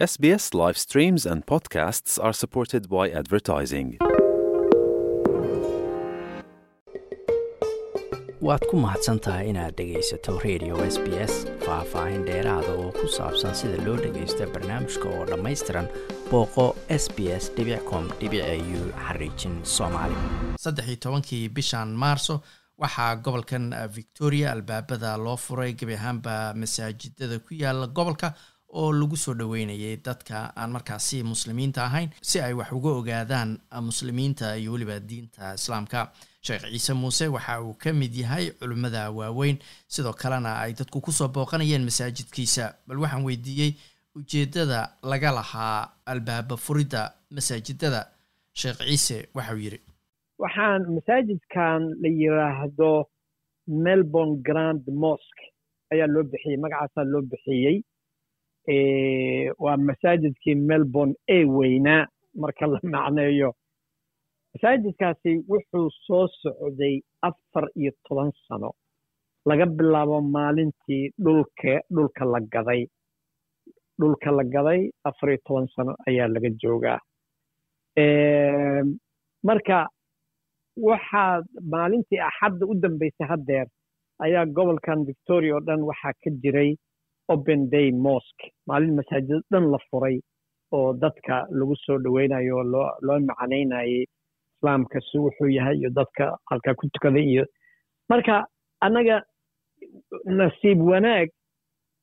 SBS live streams and podcasts are supported by advertising. waad ku mahadsan tahay inaad dhegaysato radio s b s faah-faahin dheeraada oo ku saabsan sida loo dhagaysto barnaamijka oo dhammaystiran booqo s b s com u xariijin soomaali saddex iyo tobankii bishan maarso waxaa gobolkan victoria albaabada loo furay gebi ahaanba masaajidada ku yaalla gobolka oo lagu soo dhoweynayay dadka aan markaasi muslimiinta ahayn si ay wax uga ogaadaan muslimiinta iyo weliba diinta islaamka. Sheekh ciise muuse waxa uu ka mid yahay culimmada waaweyn sidoo kalena ay dadku ku soo booqanayeen masaajidkiisa. Bal waxaan weydiiyey ujeeddada laga lahaa albaaba furidda masaajidada. Sheekh ciise waxauu yidhi waxaan masaajidkan la yiraahdo melbourne grand mosque ayaa loo bixiyey magacaasaa loo bixiyey waa masaajidkii melbourne ee weynaa marka la macneeyo. Masaajidkaasi wuxuu soo socday afar iyo toban sano. Laga bilaabo maalintii dhulka dhulka la gaday. Dhulka la gaday afar iyo toban sano ayaa laga joogaa. Marka waxaa maalintii axadda u dambeysay haddeer ayaa gobolkan victoria oo dhan waxaa ka jiray open day mosque. Maalin masaajid dhan la furay oo dadka lagu soo dhoweynayo oo loo loo macanaynayay islaamka si wuxuu yahay iyo dadka halkaa ku tukaday iyo marka annaga nasiib wanaag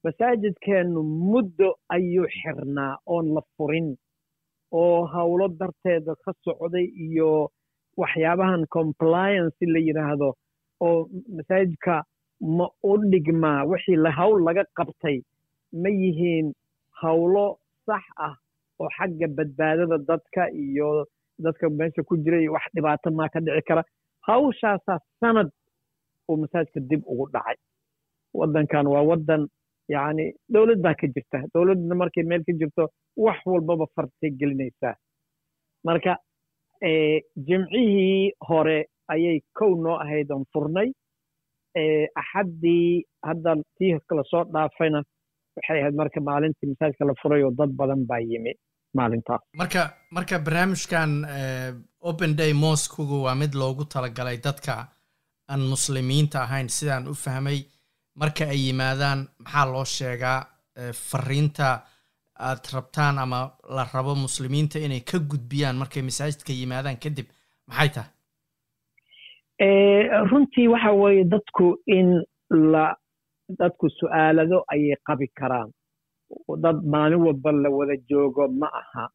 masaajidkeennu muddo ayuu xirnaa oon la furin oo howlo darteeda ka socday iyo waxyaabahan compliance la yidhaahdo oo masaajidka ma u dhigmaa wixii hawl laga qabtay ma yihiin howlo sax ah oo xagga badbaadada dadka iyo dadka meesha ku jira iyo wax dhibaato maa ka dhici kara. Hawshaasaa sanad uu masaajidka dib ugu dhacay. Waddankan waa waddan yacni dowlad baa ka jirta. Dowladdna markay meel ka jirto wax walbaba fartay gelinaysaa. Marka jimcihii hore ayay kow noo ahayd oon furnay axaddii hadda tii kala soo dhaafayna waxay ahayd marka maalintii masaajidka la furay oo dad badan baa yimi maalintaas marka marka barnaamijkan open day moskugu waa mid loogu talagalay dadka aan muslimiinta ahayn sidaan u fahmay marka ay yimaadaan maxaa loo sheegaa fariinta aad rabtaan ama la rabo muslimiinta inay ka gudbiyaan markay masaajidka yimaadaan kadib maxay tahay runtii waxa weeye dadku in la dadku su'aalado ayay qabi karaan. Dad maalin walba la wada joogo ma aha.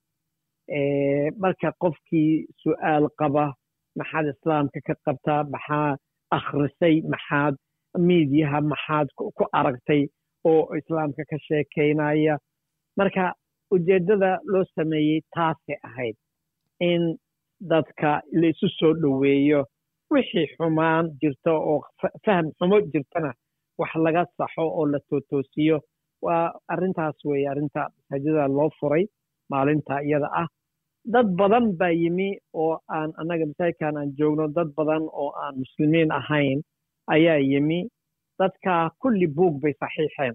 Marka qofkii su'aal qaba maxaad islaamka ka qabtaa maxaa akhrisay maxaad miidiyaha maxaad ku aragtay oo islaamka ka sheekaynaya marka ujeeddada loo sameeyey taasay ahayd in dadka la isu soo dhoweeyo wixii xumaan jirto oo faham xumo jirtana wax laga saxo oo la tootoosiyo waa arrintaas weeye arrinta masaajidada loo furay maalinta iyada ah. Dad badan baa yimi oo aan annaga masaajidkan aan joogno dad badan oo aan muslimiin ahayn ayaa yimi. Dadka kulli buug bay saxiixeen.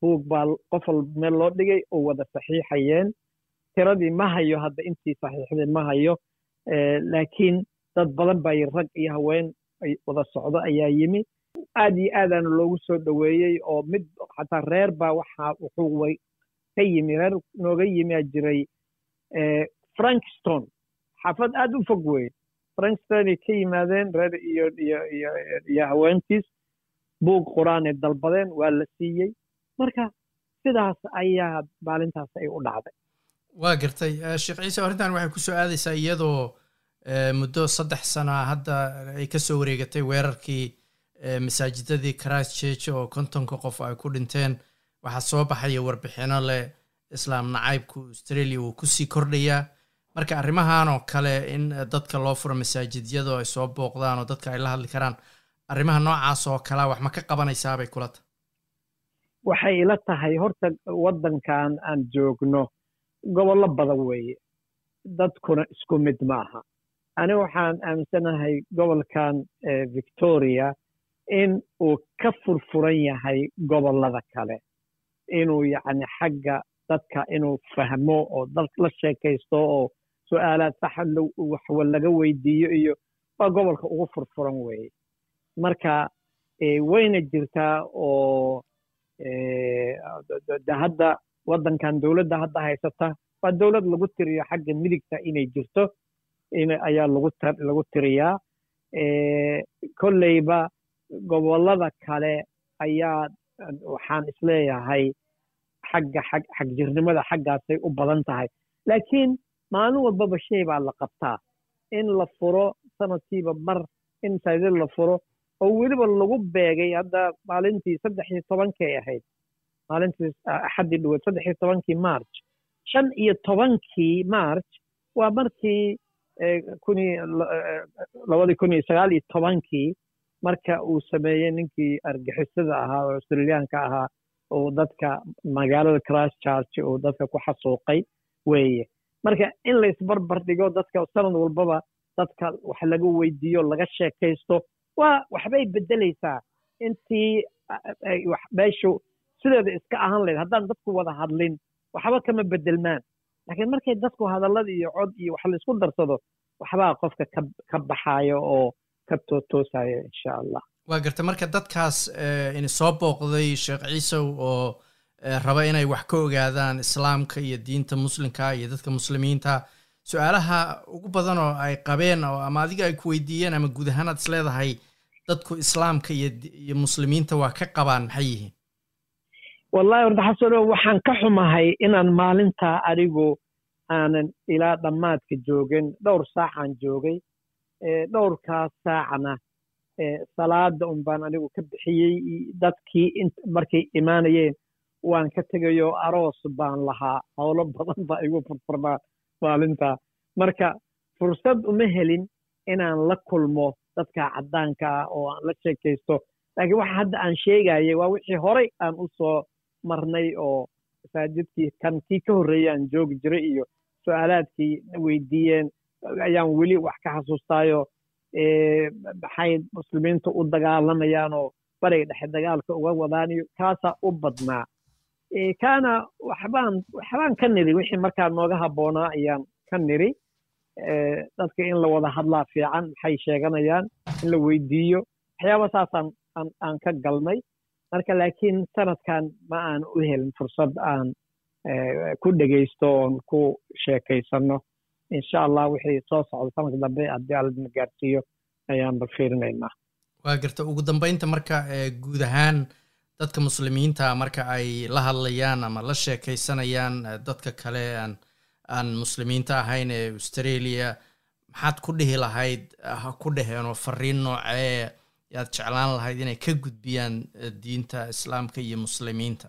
Buug baa qof walba meel loo dhigay oo wada saxiixayeen. Tiradii ma hayo hadda intii saxiixday ma hayo. Laakiin dad badan baa rag iyo haween wada socdo ayaa yimi. Aad iyo aadaana loogu soo dhoweeyey oo mid xataa reer baa waxa wuxuu ka yimi reer nooga yimi jiray frankston. Xaafad aad u fog weyn. Frankstonay ka yimaadeen reer iyo iyo iyo haweentiis buug qur'aanay dalbadeen waa la siiyey. Marka sidaas ayaa maalintaas ay u dhacday. Waa gartay. Sheekh ciise arrintan waxay ku soo aadaysaa iyadoo muddo saddex sana hadda ay ka soo wareegatay weerarkii masaajidadii christ church oo kontonka qof ay ku dhinteen. Waxaa soo baxaya warbixino leh islaam nacaybku australia uu ku sii kordhayaa marka arrimahan oo kale in dadka loo furo masaajidyadu ay soo booqdaan oo dadka ay la hadli karaan arrimaha noocaas oo kalea wax ma ka qabanaysaabay kula tahay? Waxay ila tahay horta waddankan aan joogno gobollo badan weeye. Dadkuna isku mid maaha ani waxaan aaminsanahay gobolkan victoria in uu ka furfuran yahay gobollada kale. Inuu yacni xagga dadka inuu fahmo oo dad la sheekaysto oo su'aalaad saxa waxwa laga weydiiyo iyo waa gobolka ugu furfuran weeye. Marka wayna jirtaa oo de hadda waddankan dowladda hadda haysata waa dowlad lagu tiriyo xagga midigta inay jirto ayaa lagu tiriyaa. Kolleyba gobollada kale ayaa waxaan is leeyahay xagga xagjirnimada xaggaasay u badan tahay. Laakiin maalin walbaba shay baa la qabtaa. In la furo sanadkiiba mar in masaajid la furo oo weliba lagu beegay hadda maalintii saddex iyo tobankay ahayd. Maalintii axaddii dhaweed saddex iyo tobankii march. Shan iyo tobankii march waa markii labadii kun iyo sagaal iyo tobankii marka uu sameeyey ninkii argixisada ahaa oo australiyaanka ahaa oo dadka magaalada christchurch oo dadka ku xasuuqay weeye. Marka in laysbarbar dhigo dadka sanad walbaba dadka wax laga weydiiyo laga sheekaysto waa waxbay beddelaysaa. Intii meeshu sideeda iska ahaan lahayd haddaan dadku wada hadlin waxba kama bedelmaan laakiin markay dadku hadallada iyo cod iyo wax laysku darsado waxbaa qofka ka baxaayo oo ka tootoosayo insha allah waa garta marka dadkaas ini soo booqday sheekh ciisow oo raba inay wax ka ogaadaan islaamka iyo diinta muslimka iyo dadka muslimiinta su'aalaha ugu badan oo ay qabeen oo ama adiga ay ku weydiiyeen ama guud ahaan aad is leedahay dadku islaamka iyo muslimiinta waa ka qabaan maxay yihiin? Wallahi horta xasano waxaan ka xumahay inaan maalintaa adigu aanan ilaa dhammaadka joogin dhowr saacaan joogay. Dhowrkaas saacna salaada un baan anigu ka bixiyey. Dadkii markay imaanayeen waan ka tegayo aroos baan lahaa. Howlo badan baa igu furfurnaa maalintaa marka fursad uma helin inaan la kulmo dadka caddaanka ah oo aan la sheekaysto. Laakiin waxa hadda aan sheegayay waa wixii horey aan u soo marnay oo masaajidkii kan kii ka horreeyay aan joogi jiray iyo su'aalaadkii weydiiyeen ayaan weli wax ka xasuustaayo maxay muslimiinta u dagaalamayaan oo bariga dhexe dagaalka uga wadaan iyo kaasaa u badnaa. Kaana waxbaan waxbaan ka niri wixii markaa nooga habboonaa ayaan ka niri. Dadka in la wada hadlaa fiican maxay sheeganayaan in la weydiiyo. Waxyaaba saasaan aan ka galnay. Marka laakiin sanadkan ma aan u helin fursad aan ku dhegaysto oon ku sheekaysano insha allah wixii soo socda sanadka dambe haddii alladna gaarsiiyo ayaan bal fiirinaynaa. Waa garta ugu dambeynta marka guud ahaan dadka muslimiinta marka ay la hadlayaan ama la sheekaysanayaan dadka kale aan aan muslimiinta ahayn ee australia maxaad ku dhihi lahayd ha ku dheheenoo fariin noocee yaad jeclaan lahayd inay ka gudbiyaan diinta islaamka iyo muslimiinta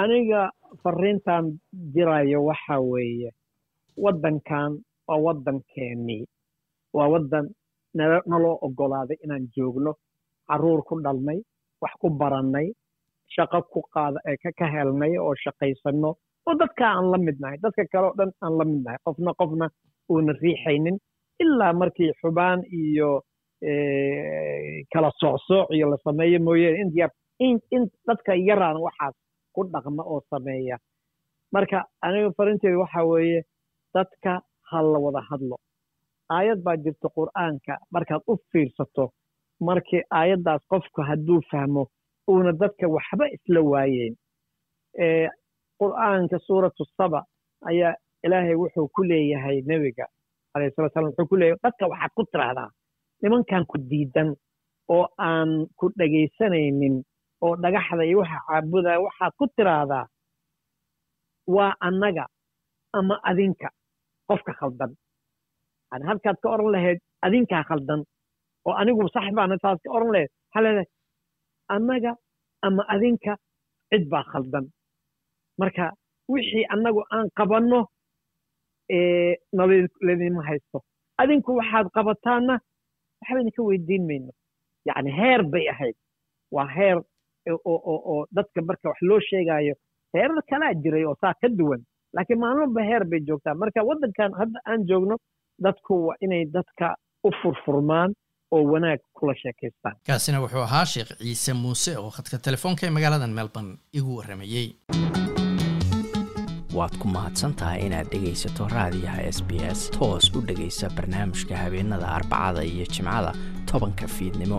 aniga fariintan dirayo waxa weeye waddankan waa waddankeenii waa waddan naloo oggolaaday inaan joogno carruur ku dhalnay wax ku barannay shaqo ku qaada ka helnay oo shaqaysanno. Oo dadka aan la midnahay dadka kale oo dhan aan la midnahay qofna qofna uuna riixaynin ilaa markii xubaan iyo kala soocsooc iyo la sameeyo mooyeene in yar in dadka yaraan waxaas ku dhaqma oo sameeya. Marka aniga farinteedu waxa weeye dadka ha la wada hadlo. Aayad baa jirta qur'aanka markaad u fiirsato markii aayaddaas qofku hadduu fahmo uuna dadka waxba isla waayeen. Qur'aanka suuratu saba ayaa ilaahay wuxuu ku leeyahay nebiga alayhi salatu salam wuxuu ku leeyahay dadka waxaad ku tiraahdaa nimankan ku diidan oo aan ku dhegaysanaynin oo dhagaxda iyo waxa caabudaya waxaad ku tiraahdaa waa annaga ama adinka qofka khaldan. Yani halkaad ka oran lahayd adinkaa khaldan oo anigu sax baana taas ka oran lahayd waxaa annaga ama adinka cid baa khaldan. Marka wixii annagu aan qabanno nalaydinma haysto. Adinku waxaad qabataanna waxba idinka weydiin mayno. Yacni heer bay ahayd. Waa heer oo dadka marka wax loo sheegaayo heerar kalaa jiray oo saa ka duwan. Laakiin maalmoba heer bay joogtaa. Marka waddankan hadda aan joogno dadku waa inay dadka u furfurmaan oo wanaag kula sheekaystaan. Kaasina wuxuu ahaa sheekh ciise muuse oo khadka telefoonka ee magaaladan melbourne igu warramayey waad ku mahadsantahay inaad dhegaysato raadiyaha s b s. Toos u dhegaysa barnaamijka habeenada arbacada iyo jimcada tobanka fiidnimo